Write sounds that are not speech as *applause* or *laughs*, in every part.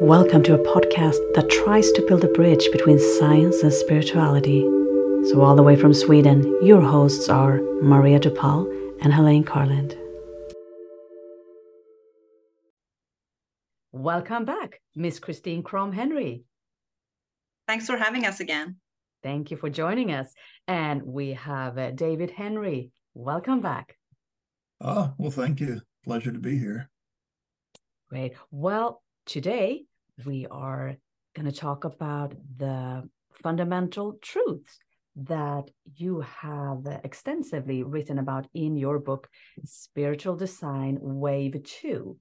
Welcome to a podcast that tries to build a bridge between science and spirituality. So, all the way from Sweden, your hosts are Maria Dupal and Helene Carland. Welcome back, Miss Christine Kromm Henrie. Thanks for having us again. Thank you for joining us. And we have uh, David Henrie. Welcome back. Ah, well, thank you. Pleasure to be here. Great. Well, today we are going to talk about the fundamental truths that you have extensively written about in your book, Spiritual Design Wave 2.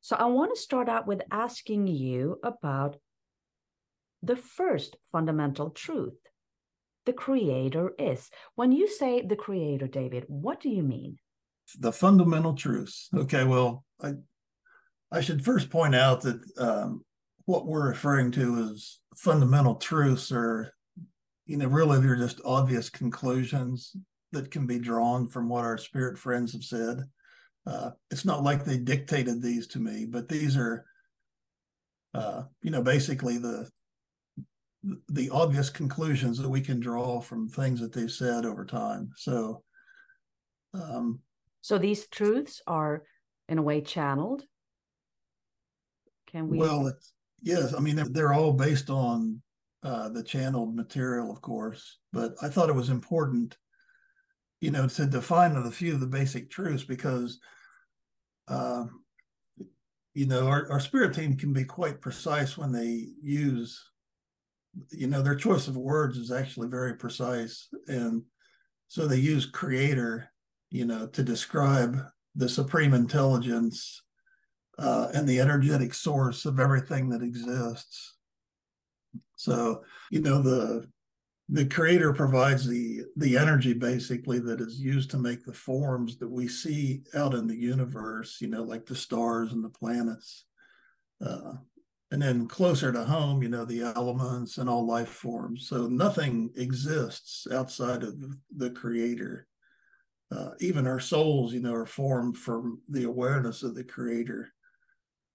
So I want to start out with asking you about the first fundamental truth the creator is. When you say the creator, David, what do you mean? The fundamental truths. Okay, well, I I should first point out that um, what we're referring to as fundamental truths are, you know, really they're just obvious conclusions that can be drawn from what our spirit friends have said. Uh, it's not like they dictated these to me, but these are, uh, you know, basically the the obvious conclusions that we can draw from things that they've said over time. So, um, so these truths are in a way channeled. Can we? Well, it's, yes. I mean, they're all based on uh, the channeled material, of course. But I thought it was important, you know, to define a few of the basic truths because, uh, you know, our, our spirit team can be quite precise when they use you know, their choice of words is actually very precise. And so they use creator, you know, to describe the supreme intelligence uh, and the energetic source of everything that exists. So, you know, the the creator provides the the energy basically that is used to make the forms that we see out in the universe, you know, like the stars and the planets. Uh, and then closer to home, you know, the elements and all life forms. So nothing exists outside of the creator. Uh, even our souls, you know, are formed from the awareness of the creator.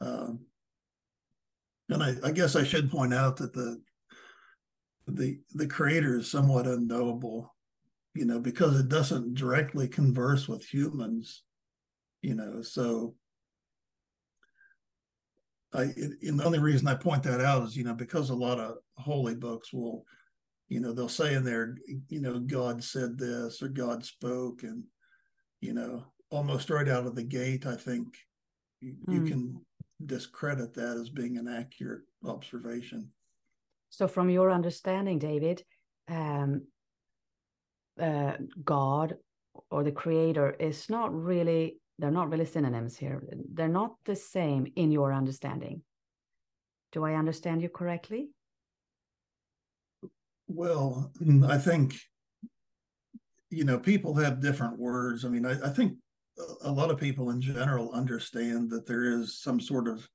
Um, and I, I guess I should point out that the the the creator is somewhat unknowable, you know, because it doesn't directly converse with humans, you know. So I, and the only reason I point that out is, you know, because a lot of holy books will, you know, they'll say in there, you know, God said this or God spoke, and you know, almost right out of the gate, I think you, mm. you can discredit that as being an accurate observation. So, from your understanding, David, um, uh, God or the Creator is not really they're not really synonyms here. They're not the same in your understanding. Do I understand you correctly? Well, I think, you know, people have different words. I mean, I, I think a lot of people in general understand that there is some sort of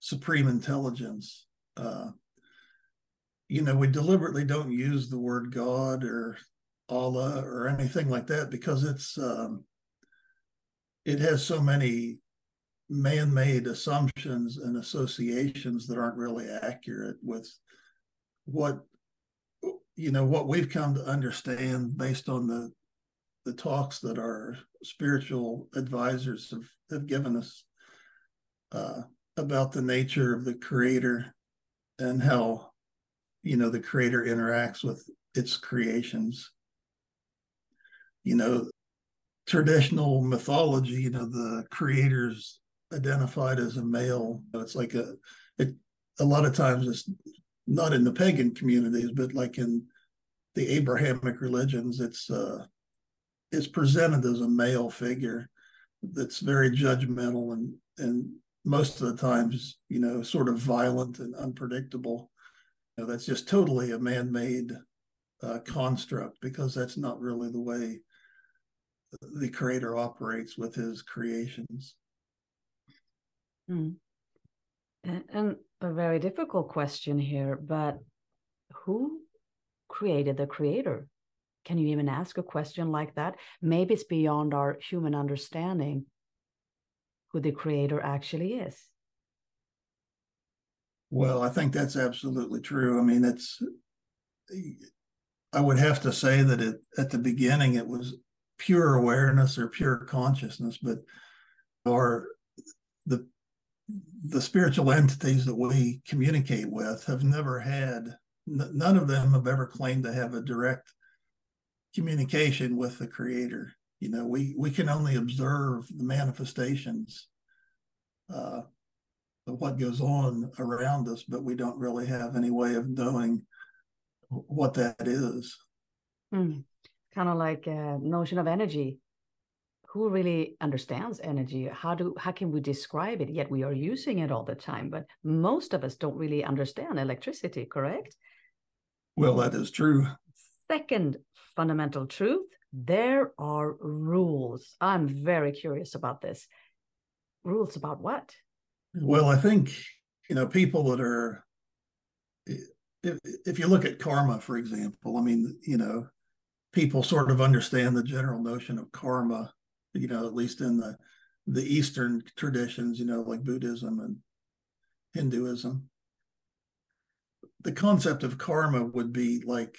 supreme intelligence. Uh, you know, we deliberately don't use the word God or Allah or anything like that because it's um, it has so many man-made assumptions and associations that aren't really accurate with what you know what we've come to understand based on the the talks that our spiritual advisors have, have given us uh, about the nature of the creator and how you know the creator interacts with its creations you know traditional mythology, you know, the creators identified as a male. It's like a it a lot of times it's not in the pagan communities, but like in the Abrahamic religions, it's uh it's presented as a male figure that's very judgmental and and most of the times, you know, sort of violent and unpredictable. You know, that's just totally a man-made uh, construct because that's not really the way the creator operates with his creations. Mm. And, and a very difficult question here, but who created the creator? Can you even ask a question like that? Maybe it's beyond our human understanding who the creator actually is. Well, I think that's absolutely true. I mean, it's, I would have to say that it, at the beginning, it was pure awareness or pure consciousness, but or the the spiritual entities that we communicate with have never had none of them have ever claimed to have a direct communication with the creator. You know we we can only observe the manifestations uh, of what goes on around us but we don't really have any way of knowing what that is. Mm. kind of like a notion of energy. Who really understands energy? How do how can we describe it? Yet we are using it all the time but most of us don't really understand electricity correct? Well that is true. Second fundamental truth there are rules. I'm very curious about this. Rules about what? Well i think you know people that are if, if you look at karma for example i mean you know people sort of understand the general notion of karma you know, at least in the the Eastern traditions, you know, like Buddhism and Hinduism. The concept of karma would be like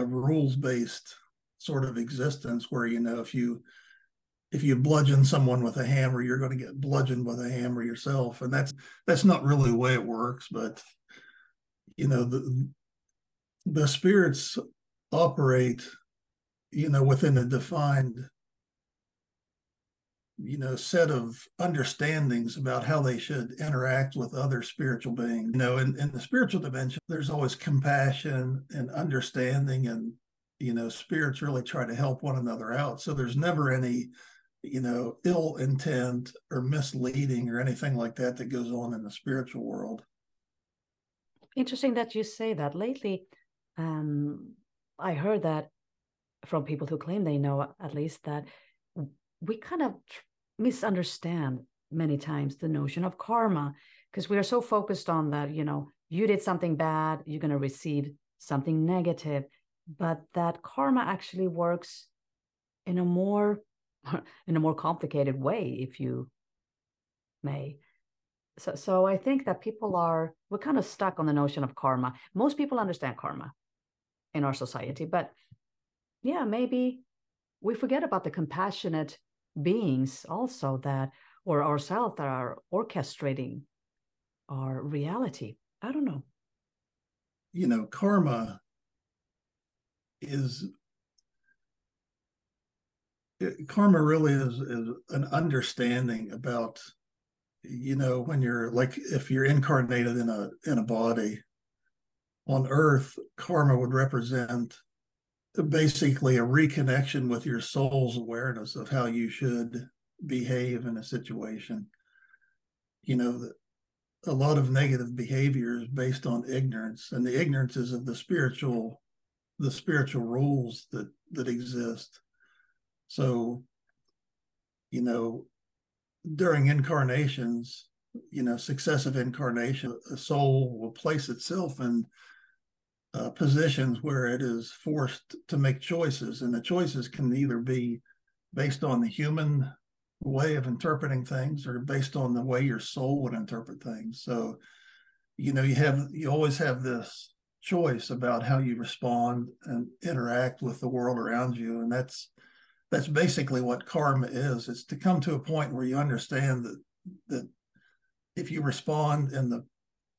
a rules based sort of existence where you know if you if you bludgeon someone with a hammer you're going to get bludgeoned with a hammer yourself. And that's that's not really the way it works but you know the the spirits operate you know within a defined you know set of understandings about how they should interact with other spiritual beings. You know in, in the spiritual dimension there's always compassion and understanding and you know spirits really try to help one another out. So there's never any you know ill intent or misleading or anything like that that goes on in the spiritual world. Interesting that you say that. Lately um i heard that from people who claim they know at least that we kind of misunderstand many times the notion of karma because we are so focused on that you know you did something bad you're going to receive something negative. But that karma actually works in a more *laughs* in a more complicated way if you may. So so i think that people are we're kind of stuck on the notion of karma. Most people understand karma in our society but yeah maybe we forget about the compassionate beings also that or ourselves that are orchestrating our reality. I don't know. You know karma is karma really is, is an understanding about you know when you're like if you're incarnated in a in a body on earth karma would represent basically a reconnection with your soul's awareness of how you should behave in a situation. You know, that a lot of negative behavior is based on ignorance, and the ignorance is of the spiritual, the spiritual rules that that exist. So, you know, during incarnations, you know, successive incarnation, a soul will place itself in uh, positions where it is forced to make choices, and the choices can either be based on the human way of interpreting things or based on the way your soul would interpret things. So, you know, you have you always have this choice about how you respond and interact with the world around you, and that's that's basically what karma is. It's to come to a point where you understand that that if you respond in the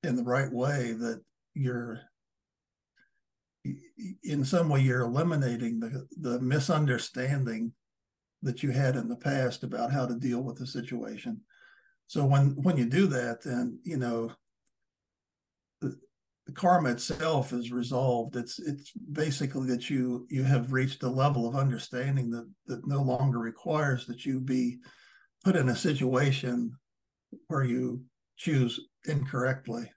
in the right way, that you're in some way you're eliminating the the misunderstanding that you had in the past about how to deal with the situation. So when when you do that then you know the, karma itself is resolved. It's it's basically that you you have reached a level of understanding that that no longer requires that you be put in a situation where you choose incorrectly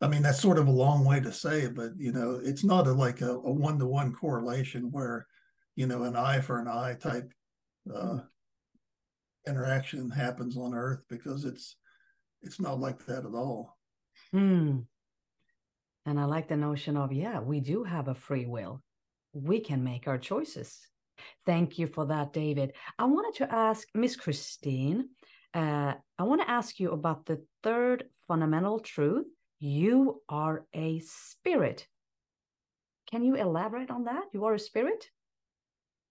I mean, that's sort of a long way to say but you know, it's not a, like a, one to one correlation where, you know, an eye for an eye type uh, interaction happens on Earth because it's it's not like that at all. Hmm. And I like the notion of yeah, we do have a free will. We can make our choices. Thank you for that, David. I wanted to ask Miss Christine. Uh, I want to ask you about the third fundamental truth you are a spirit. Can you elaborate on that? You are a spirit?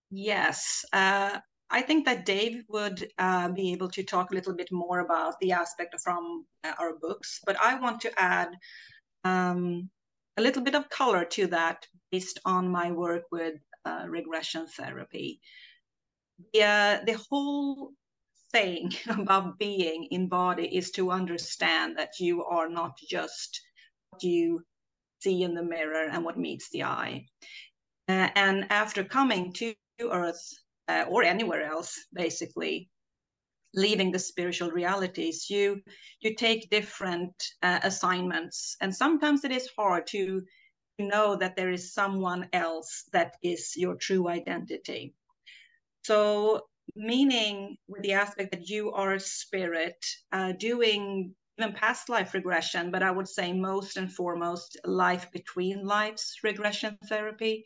Yes. Uh, I think that Dave would uh, be able to talk a little bit more about the aspect from uh, our books, but I want to add um, a little bit of color to that based on my work with uh, regression therapy. The, uh, the whole *laughs* about being in body is to understand that you are not just what you see in the mirror and what meets the eye. Uh, and after coming to Earth uh, or anywhere else, basically, leaving the spiritual realities, you you take different uh, assignments, and sometimes it is hard to know that there is someone else that is your true identity. So, meaning with the aspect that you are a spirit, uh, doing even past life regression, but I would say most and foremost life between lives regression therapy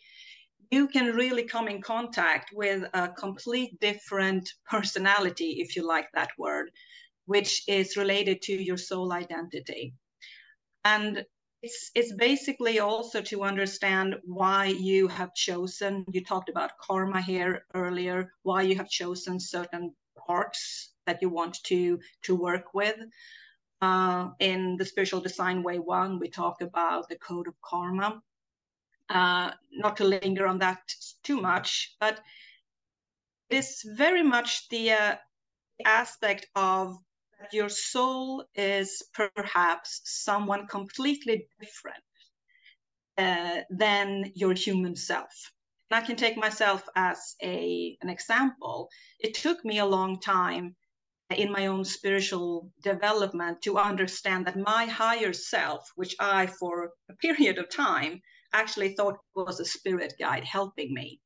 you can really come in contact with a complete different personality, if you like that word, which is related to your soul identity. And it's, it's basically also to understand why you have chosen, you talked about karma here earlier, why you have chosen certain parts that you want to, to work with. Uh, in the spiritual design wave one, we talk about the code of karma uh, not to linger on that too much, but it is very much the uh, aspect of your soul is perhaps someone completely different uh, than your human self. And I can take myself as a an example. It took me a long time in my own spiritual development to understand that my higher self, which I, for a period of time, actually thought was a spirit guide helping me.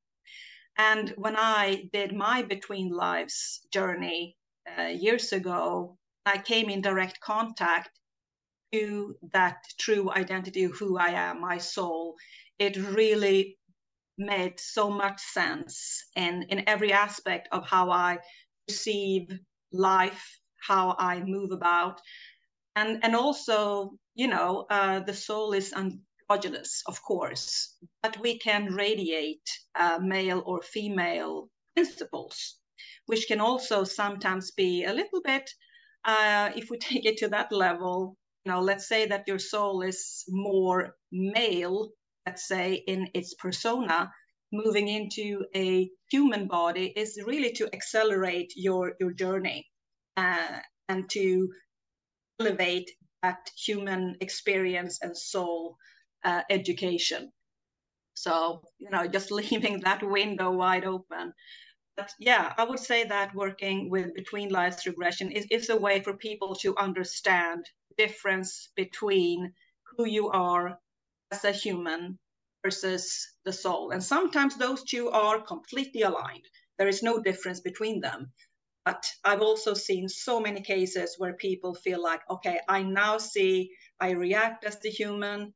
And when I did my between lives journey uh, years ago, I came in direct contact to that true identity of who I am, my soul. It really made so much sense in, in every aspect of how I perceive life, how I move about. And, and also, you know, uh, the soul is androgynous, of course, but we can radiate uh, male or female principles, which can also sometimes be a little bit, uh, if we *laughs* take it to that level, you know, let's say that your soul is more male, let's say in its persona, moving into a human body is really to accelerate your your journey uh, and to elevate that human experience and soul uh, education. So, you know, just *laughs* leaving that window wide open. But yeah, I would say that working with between lives regression is, is a way for people to understand difference between who you are as a human versus the soul. And sometimes those two are completely aligned. There is no difference between them. But I've also seen so many cases where people feel like, okay, I now see I react as the human,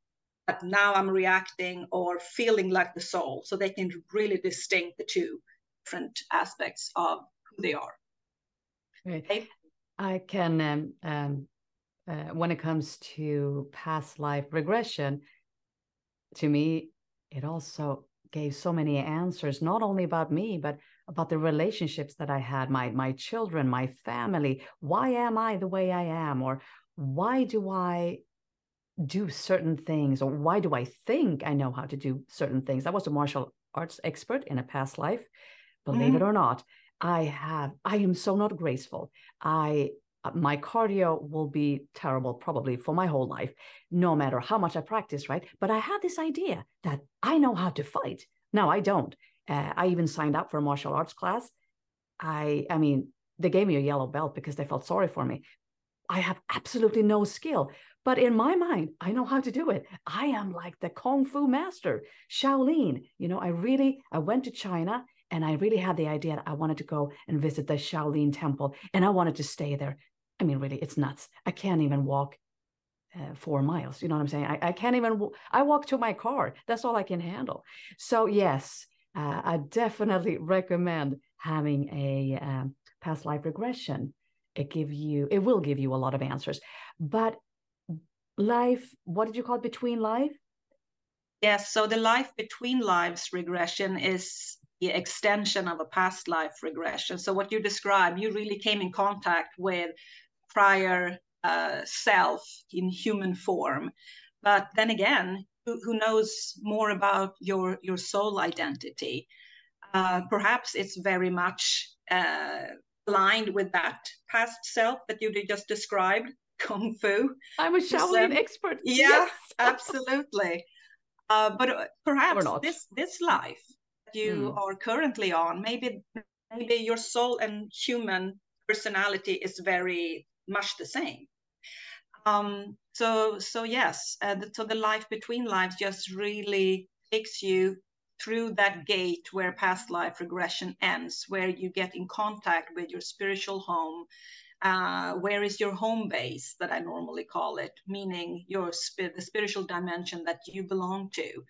but now I'm reacting or feeling like the soul. So they can really distinct the two different aspects of who they are. Right. Okay? I can, um, um, uh, when it comes to past life regression, to me, it also gave so many answers, not only about me, but about the relationships that I had, my my children, my family. Why am I the way I am? Or why do I do certain things or why do I think I know how to do certain things? I was a martial arts expert in a past life. Believe mm. it or not, I have I am so not graceful. I uh, my cardio will be terrible probably for my whole life no matter how much I practice, right? But I had this idea that I know how to fight. No, I don't. Uh, I even signed up for a martial arts class. I I mean, they gave me a yellow belt because they felt sorry for me. I have absolutely no skill. But in my mind, I know how to do it. I am like the Kung Fu master, Shaolin. You know, I really, I went to China and I really had the idea that I wanted to go and visit the Shaolin temple and I wanted to stay there. I mean, really, it's nuts. I can't even walk uh, four miles. You know what I'm saying? I, I can't even, I walk to my car. That's all I can handle. So, yes, uh, I definitely *laughs* recommend having a um, past life regression. It give you, it will give you a lot of answers. But life, what did you call it, between life? Yes, so the life between lives regression is extension of a past life regression. So what you describe, you really came in contact with prior uh, self in human form. But then again, who, who knows more about your your soul identity? Uh, perhaps it's very much uh, aligned with that past self that you just described, *laughs* kung fu. I'm a Shaolin expert. Yeah, yes. *laughs* absolutely. Uh, but uh, perhaps this this life you mm. are currently on, maybe maybe your soul and human personality is very much the same. Um, so so yes, uh, the, so the life between lives just really takes you through that gate where past life regression ends, where you get in contact with your spiritual home. Uh, where is your home base that I normally call it, meaning your spirit, the spiritual dimension that you belong to.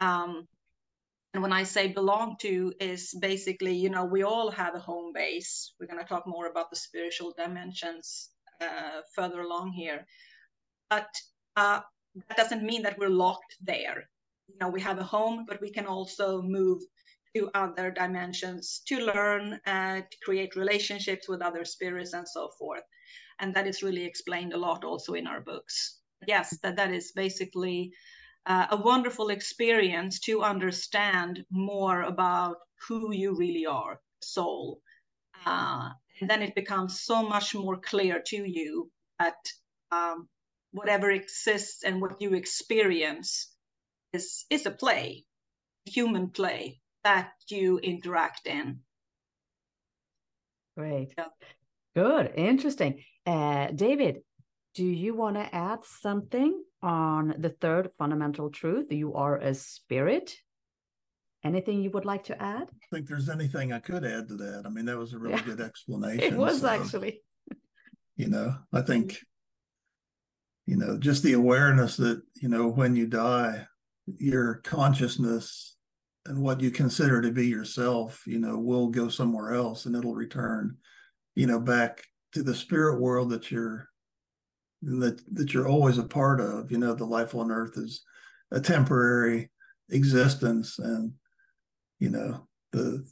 Um, and when I say belong to is basically, you know, we all have a home base. We're going to talk more about the spiritual dimensions uh, further along here. But uh, that doesn't mean that we're locked there. You know, we have a home, but we can also move to other dimensions to learn, uh, to create relationships with other spirits and so forth. And that is really explained a lot also in our books. Yes, that, that is basically uh, a wonderful experience to understand more about who you really are, soul. Uh, and then it becomes so much more clear to you that um, whatever exists and what you experience is is a play, human play that you interact in. Great. Yeah. Good. Interesting. Uh, David, do you want to add something on the third fundamental truth? You are a spirit. Anything you would like to add? I think there's anything I could add to that. I mean, that was a really yeah. good *laughs* explanation. It was so, actually. You know, I think, mm-hmm. you know, just the awareness that, you know, when you die, your consciousness and what you consider to be yourself, you know, will go somewhere else and it'll return, you know, back to the spirit world that you're that that you're always a part of. You know, the life on earth is a temporary existence and you know, the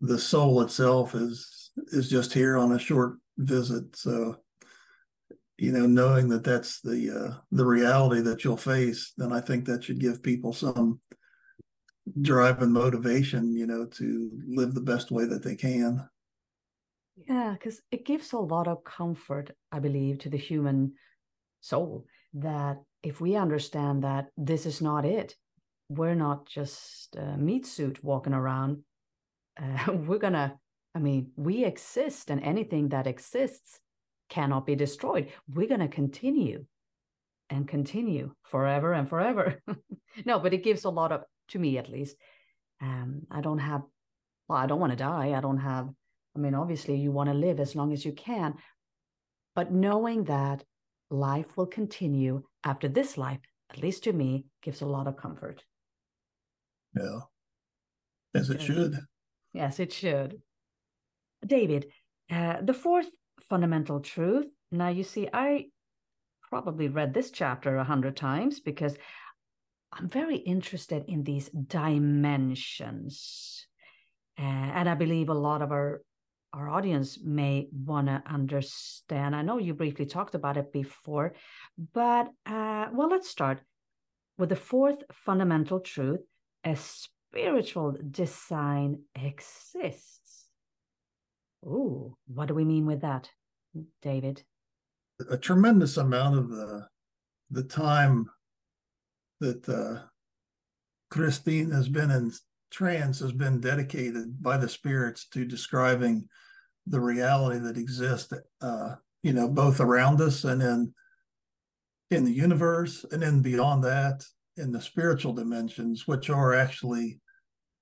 the soul itself is is just here on a short visit. So you know, knowing that that's the uh, the reality that you'll face, then I think that should give people some drive and motivation, you know, to live the best way that they can. Yeah, because it gives a lot of comfort, I believe, to the human soul that if we understand that this is not it, we're not just a meat suit walking around. Uh, *laughs* we're gonna, I mean, we exist, and anything that exists cannot be destroyed. We're gonna continue and continue forever and forever. *laughs* no, but it gives a lot of to me at least. Um, I don't have, well, I don't want to die. I don't have, I mean, obviously you want to live as long as you can, but knowing that life will continue after this life, at least to me, gives a lot of comfort. Yeah, as it should. Yes, it should. David, uh, the fourth fundamental truth. Now, you see, I probably read this chapter a hundred times because I'm very interested in these dimensions. Uh, and I believe a lot of our our audience may want to understand. I know you briefly talked about it before, but uh, well, let's start with the fourth fundamental truth a spiritual design exists. Oh, what do we mean with that, David? A tremendous amount of the the time that uh, Christine has been in trance has been dedicated by the spirits to describing the reality that exists, uh, you know, both around us and in in the universe, and then beyond that, in the spiritual dimensions, which are actually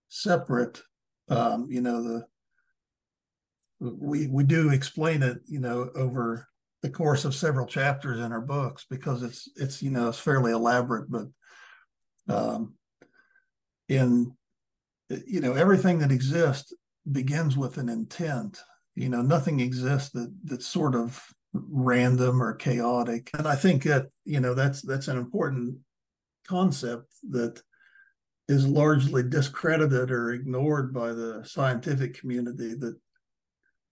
separate. Um, you know, the we we do explain it, you know, over the course of several chapters in our books because it's it's you know it's fairly elaborate, but um, in you know everything that exists begins with an intent. You know, nothing exists that that's sort of random or chaotic. And I think that, you know, that's that's an important concept that is largely discredited or ignored by the scientific community that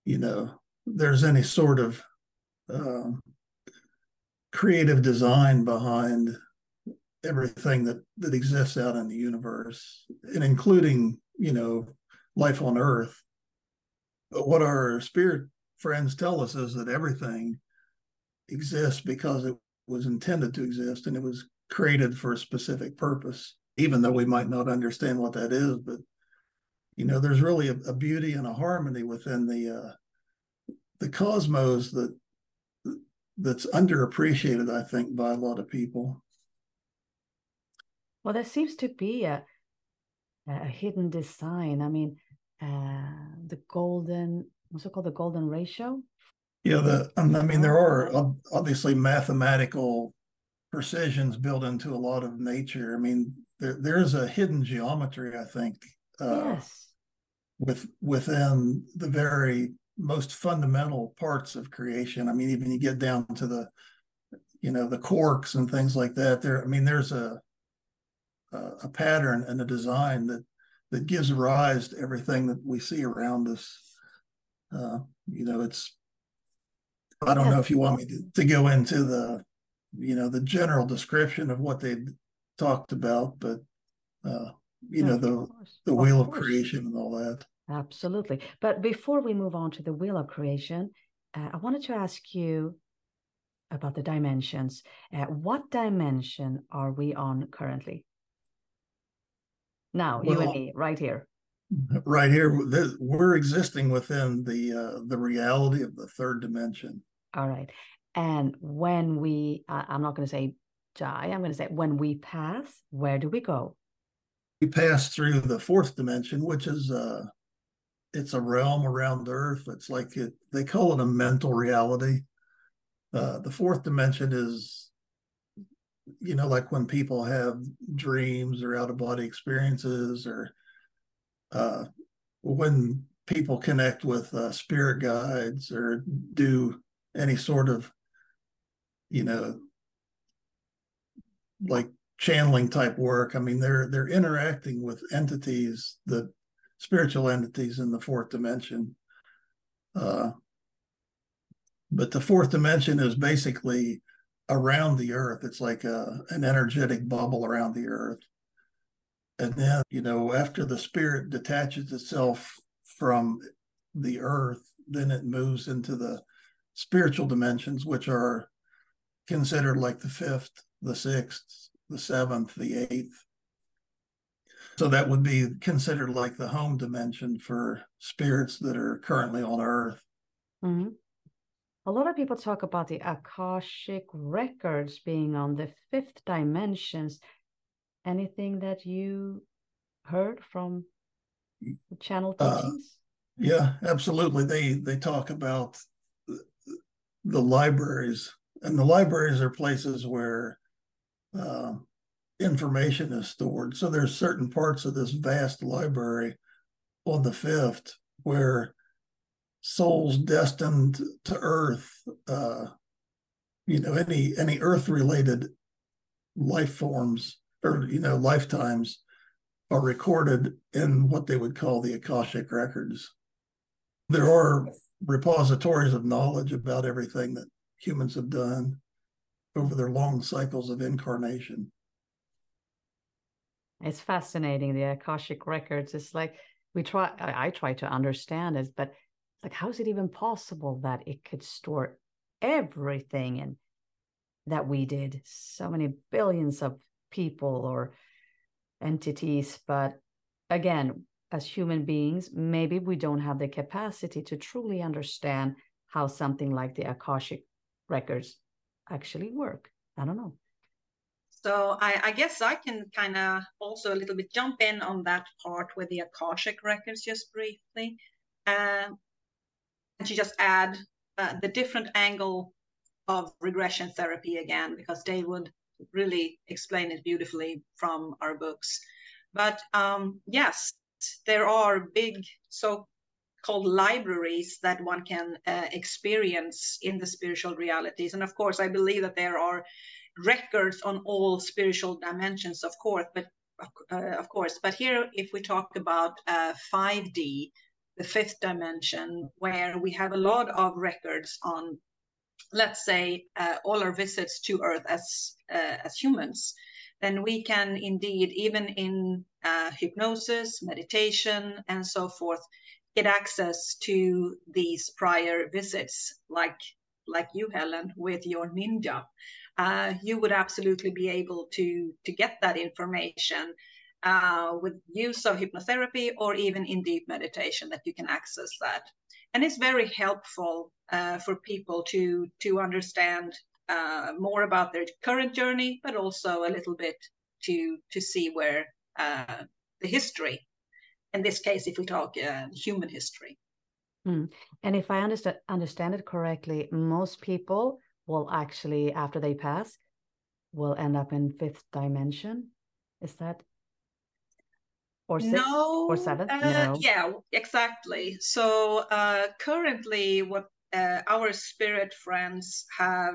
you know there's any sort of um, creative design behind everything that that exists out in the universe and including you know life on earth but what our spirit friends tell us is that everything exists because it was intended to exist and it was created for a specific purpose, even though we might not understand what that is. But you know, there's really a, a beauty and a harmony within the uh, the cosmos that that's underappreciated, I think, by a lot of people. Well, there seems to be a a hidden design. I mean, uh, the golden what's it called? The golden ratio. Yeah, the I mean, there are obviously mathematical precisions built into a lot of nature. I mean, there there's a hidden geometry, I think. Uh, yes. With within the very most fundamental parts of creation. I mean, even you get down to the, you know, the quarks and things like that. There, I mean, there's a a pattern and a design that that gives rise to everything that we see around us. Uh, you know, it's. I don't yeah. know if you want me to, to go into the you know the general description of what they talked about, but uh, you know the the wheel of, of creation and all that. Absolutely. But before we move on to the wheel of creation, uh, I wanted to ask you about the dimensions. Uh, what dimension are we on currently? Now, well, you and me, right here. Right here, we're existing within the uh, the reality of the third dimension. All right, and when we, uh, I'm not going to say die, I'm going to say when we pass, where do we go? We pass through the fourth dimension, which is uh, it's a realm around Earth. It's like it, they call it a mental reality. Uh, the fourth dimension is, you know, like when people have dreams or out of body experiences, or uh, when people connect with uh, spirit guides or do any sort of you know, like channeling type work. I mean, they're they're interacting with entities, the spiritual entities in the fourth dimension. Uh, but the fourth dimension is basically around the earth. It's like a, an energetic bubble around the earth. And then, you know, after the spirit detaches itself from the earth, then it moves into the spiritual dimensions, which are considered like the fifth, the sixth, the seventh, the eighth. So that would be considered like the home dimension for spirits that are currently on Earth. Mm-hmm. A lot of people talk about the Akashic records being on the fifth dimensions. Anything that you heard from channel uh, teachings? Uh, yeah, absolutely. They they talk about the libraries and the libraries are places where uh, information is stored. So there's certain parts of this vast library on the fifth where souls destined to Earth, uh, you know, any any Earth related life forms or you know lifetimes are recorded in what they would call the Akashic records. There are repositories of knowledge about everything that humans have done over their long cycles of incarnation. It's fascinating. The Akashic records. It's like we try. I, I try to understand it, but like, how is it even possible that it could store everything and that we did? So many billions of people or entities, but again, as human beings, maybe we don't have the capacity to truly understand how something like the Akashic records actually work. I don't know. So I, I guess I can kind of also a little bit jump in on that part with the Akashic records just briefly. Uh, and to just add uh, the different angle of regression therapy again, because they would really explain it beautifully from our books. But um, yes, there are big so called libraries that one can uh, experience in the spiritual realities. And of course, I believe that there are records on all spiritual dimensions, of course, but uh, of course. But here, if we talk about 5D, uh, the fifth dimension, where we have a lot of records on, let's say, uh, all our visits to Earth as uh, as humans, then we can indeed, even in uh, hypnosis, meditation, and so forth, get access to these prior visits, like like you, Helen, with your ninja. Uh, you would absolutely be able to to get that information uh, with use of hypnotherapy or even in deep meditation that you can access that. And it's very helpful uh, for people to to understand uh, more about their current journey, but also a little bit to to see where uh, the history, in this case, if we talk uh, human history. Mm. And if I understand understand it correctly, most people will actually, after they pass, will end up in fifth dimension. Is that or sixth no, or seventh? Uh, no. Yeah, exactly. So uh, currently, what uh, our spirit friends have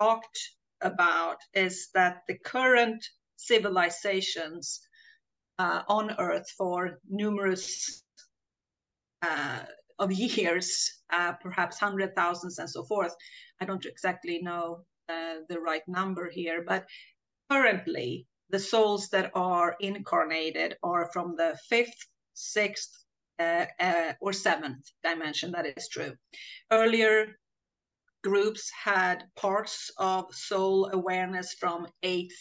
talked about is that the current civilizations uh, on Earth for numerous uh, of years, uh, perhaps hundred thousands and so forth. I don't exactly know uh, the right number here, but currently the souls that are incarnated are from the fifth, sixth, uh, uh, or seventh dimension. That is true. Earlier groups had parts of soul awareness from eighth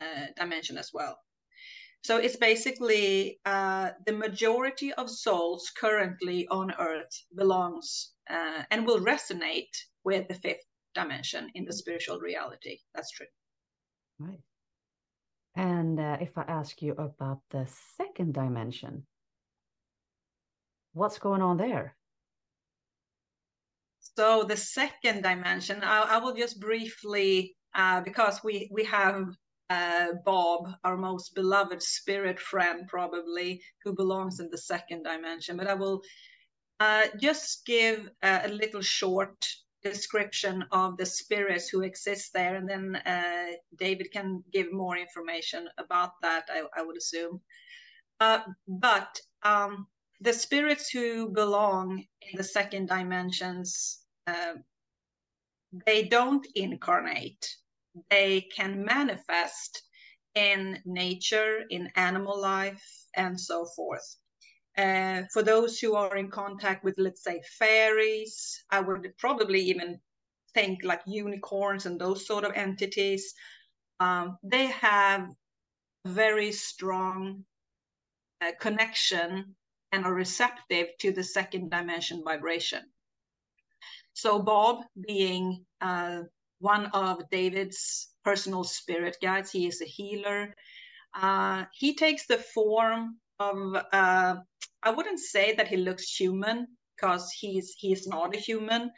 uh, dimension as well. So it's basically uh, the majority of souls currently on Earth belongs uh, and will resonate with the fifth dimension in the spiritual reality. That's true. Right. And uh, if I ask you about the second dimension, what's going on there? So the second dimension, I, I will just briefly, uh, because we we have uh, Bob, our most beloved spirit friend, probably, who belongs in the second dimension. But I will uh, just give a, a, little short description of the spirits who exist there, and then uh, David can give more information about that, I, I would assume. Uh, but um, the spirits who belong in the second dimensions, uh, they don't incarnate they can manifest in nature, in animal life, and so forth. Uh, for those who are in contact with, let's say, fairies, I would probably even think like unicorns and those sort of entities. Um, they have very strong uh, connection and are receptive to the second dimension vibration. So Bob, being uh, one of David's personal spirit guides. He is a healer. Uh, he takes the form uh, I wouldn't say that he looks human because he's he's not a human.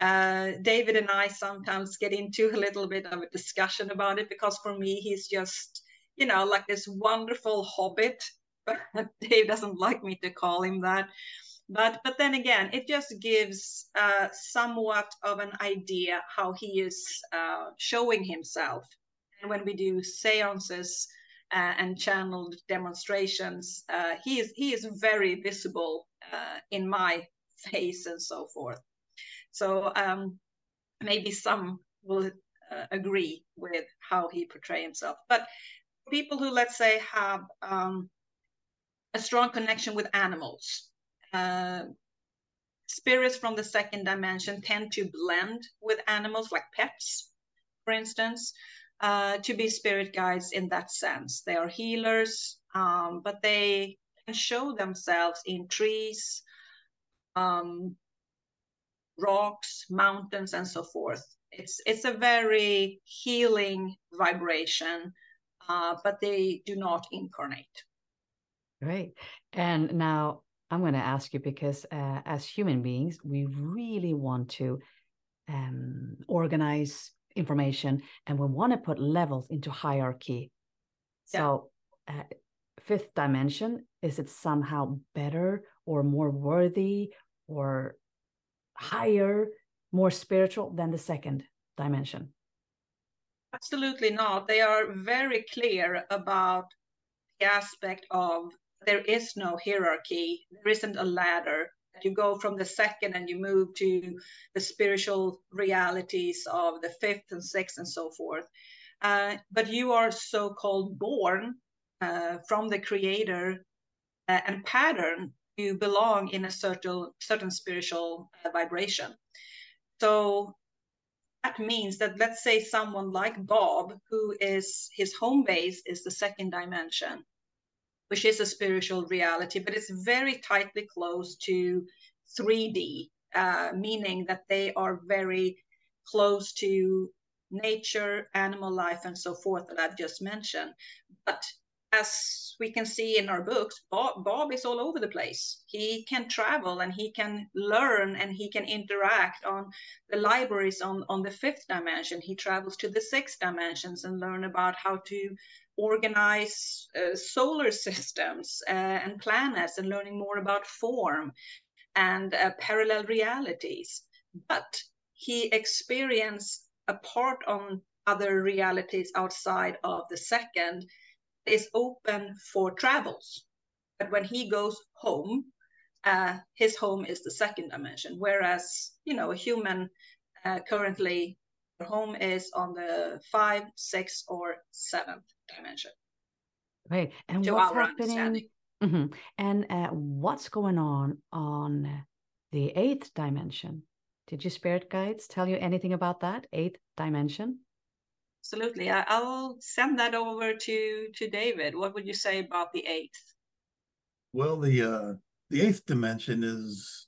Uh, David and I sometimes get into a little bit of a discussion about it because for me he's just you know like this wonderful hobbit, *laughs* but Dave doesn't like me to call him that but but then again it just gives uh, somewhat of an idea how he is uh, showing himself and when we do seances uh, and channeled demonstrations uh, he is he is very visible uh, in my face and so forth. So um, maybe some will uh, agree with how he portray himself. But people who let's say have um, a strong connection with animals uh, spirits from the second dimension tend to blend with animals like pets, for instance, uh, to be spirit guides in that sense. They are healers, um, but they can show themselves in trees, um, rocks, mountains, and so forth. It's it's a very healing vibration, uh, but they do not incarnate. Great. And now I'm going to ask you because uh, as human beings, we really want to um, organize information and we want to put levels into hierarchy. Yeah. So, uh, fifth dimension, is it somehow better or more worthy or higher, more spiritual than the second dimension? Absolutely not. They are very clear about the aspect of there is no hierarchy, there isn't a ladder. You go from the second and you move to the spiritual realities of the fifth and sixth and so forth. Uh, but you are so called born uh, from the creator uh, and pattern you belong in a certain certain spiritual uh, vibration so that means that let's say someone like bob who is his home base is the second dimension which is a spiritual reality but it's very tightly close to 3d uh, meaning that they are very close to nature animal life and so forth that i've just mentioned but as we can see in our books, Bob, Bob, is all over the place. He can travel and he can learn and he can interact on the libraries on, on the fifth dimension. He travels to the sixth dimensions and learn about how to organize uh, solar systems uh, and planets and learning more about form and uh, parallel realities. But he experienced a part on other realities outside of the second is open for travels. But when he goes home, uh, his home is the second dimension. Whereas, you know, a human uh, currently, home is on the five, six, or seventh dimension. Right. And what's happening? Mm-hmm. And uh, what's going on on the eighth dimension? Did your spirit guides tell you anything about that eighth dimension? Absolutely. I, I'll send that over to to David. What would you say about the eighth? Well, the uh, the eighth dimension is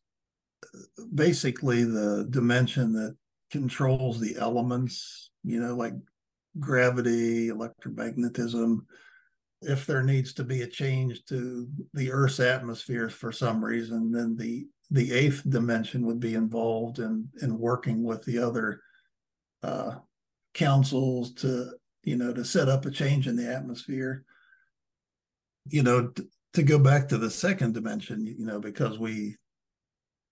uh, basically the dimension that controls the elements. You know, like gravity, electromagnetism. If there needs to be a change to the Earth's atmosphere for some reason, then the the eighth dimension would be involved in in working with the other uh, councils to you know to set up a change in the atmosphere you know t- to go back to the second dimension you know because we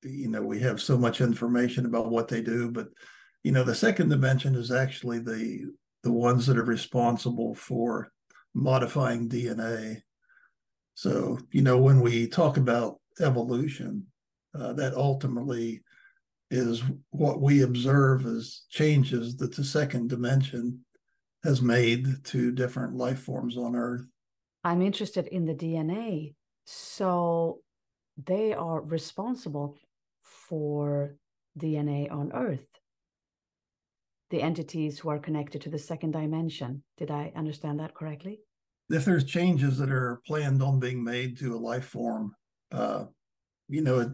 you know we have so much information about what they do but you know the second dimension is actually the the ones that are responsible for modifying dna so you know when we talk about evolution uh, that ultimately is what we observe as changes that the second dimension has made to different life forms on Earth. I'm interested in the DNA. So they are responsible for DNA on Earth, the entities who are connected to the second dimension. Did I understand that correctly? If there's changes that are planned on being made to a life form, uh, you know,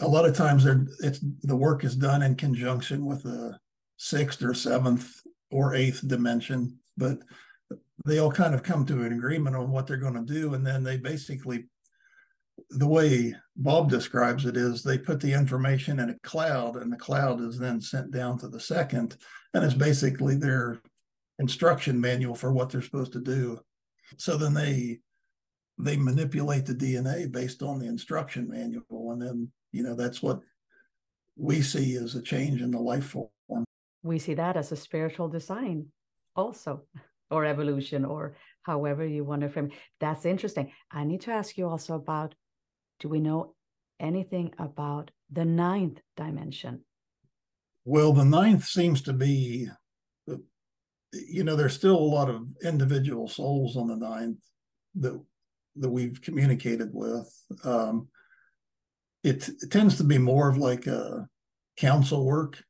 a lot of times it's the work is done in conjunction with a sixth or seventh or eighth dimension, but they all kind of come to an agreement on what they're going to do, and then they basically, the way Bob describes it is they put the information in a cloud, and the cloud is then sent down to the second, and it's basically their instruction manual for what they're supposed to do. So then they they manipulate the DNA based on the instruction manual, and then you know that's what we see as a change in the life form. We see that as a spiritual design also or evolution or however you want to frame that's interesting. I need to ask you also about do we know anything about the ninth dimension well the ninth seems to be you know there's still a lot of individual souls on the ninth that that we've communicated with um, it, it tends to be more of like a council work.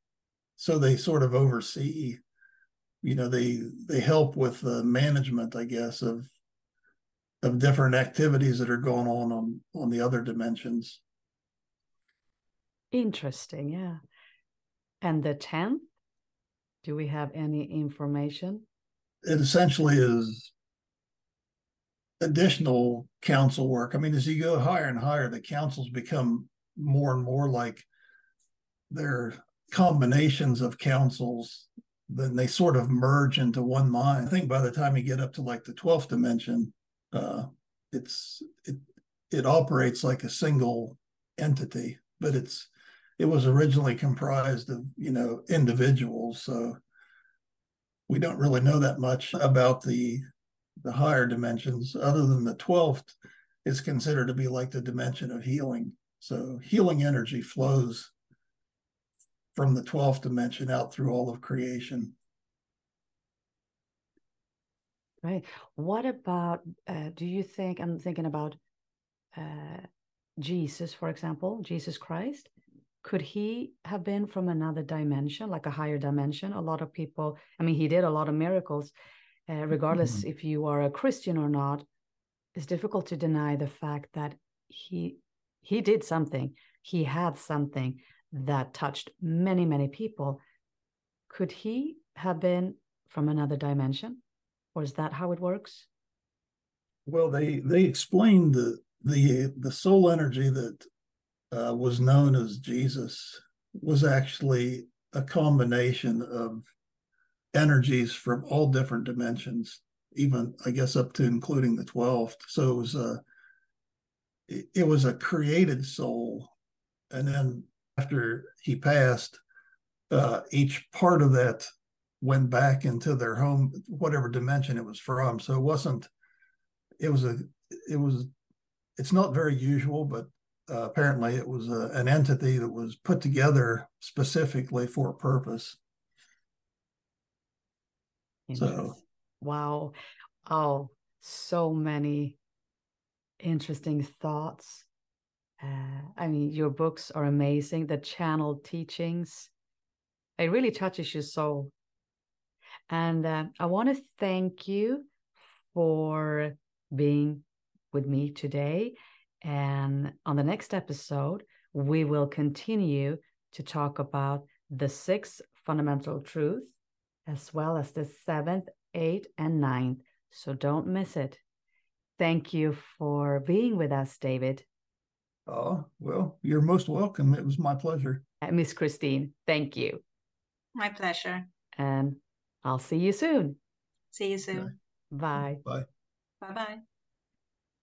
So they sort of oversee, you know, they they help with the management, I guess, of of different activities that are going on on on the other dimensions. Interesting, yeah. And the tenth, do we have any information? It essentially is additional council work. I mean, as you go higher and higher, the councils become more and more like they're combinations of councils. Then they sort of merge into one mind. I think by the time you get up to like the 12th dimension, uh, it's it it operates like a single entity, but it's it was originally comprised of you know individuals. So we don't really know that much about the the higher dimensions, other than the twelfth is considered to be like the dimension of healing. So healing energy flows from the 12th dimension out through all of creation. Right. What about, uh, do you think, I'm thinking about uh, Jesus, for example, Jesus Christ. Could he have been from another dimension, like a higher dimension? A lot of people, I mean, he did a lot of miracles. Uh, regardless mm-hmm. if you are a Christian or not, it's difficult to deny the fact that he he did something. He had something that touched many, many people. Could he have been from another dimension? Or is that how it works? Well, they they explained the the the soul energy that uh, was known as Jesus was actually a combination of energies from all different dimensions, even I guess up to including the twelfth. So it was a it, was a created soul, and then after he passed, uh, each part of that went back into their home, whatever dimension it was from. So it wasn't, it was a, it was, it's not very usual, but uh, apparently it was a, an entity that was put together specifically for a purpose. So, wow. Oh, so many interesting thoughts. Uh, I mean, your books are amazing. The channel teachings, it really touches your soul. And uh, I want to thank you for being with me today. And on the next episode, we will continue to talk about the sixth fundamental truth, as well as the seventh, eighth, and ninth. So don't miss it. Thank you for being with us, David. Oh, well, you're most welcome. It was my pleasure. Uh, Miss Christine, thank you. My pleasure. And I'll see you soon. See you soon. Bye. Bye. Bye bye.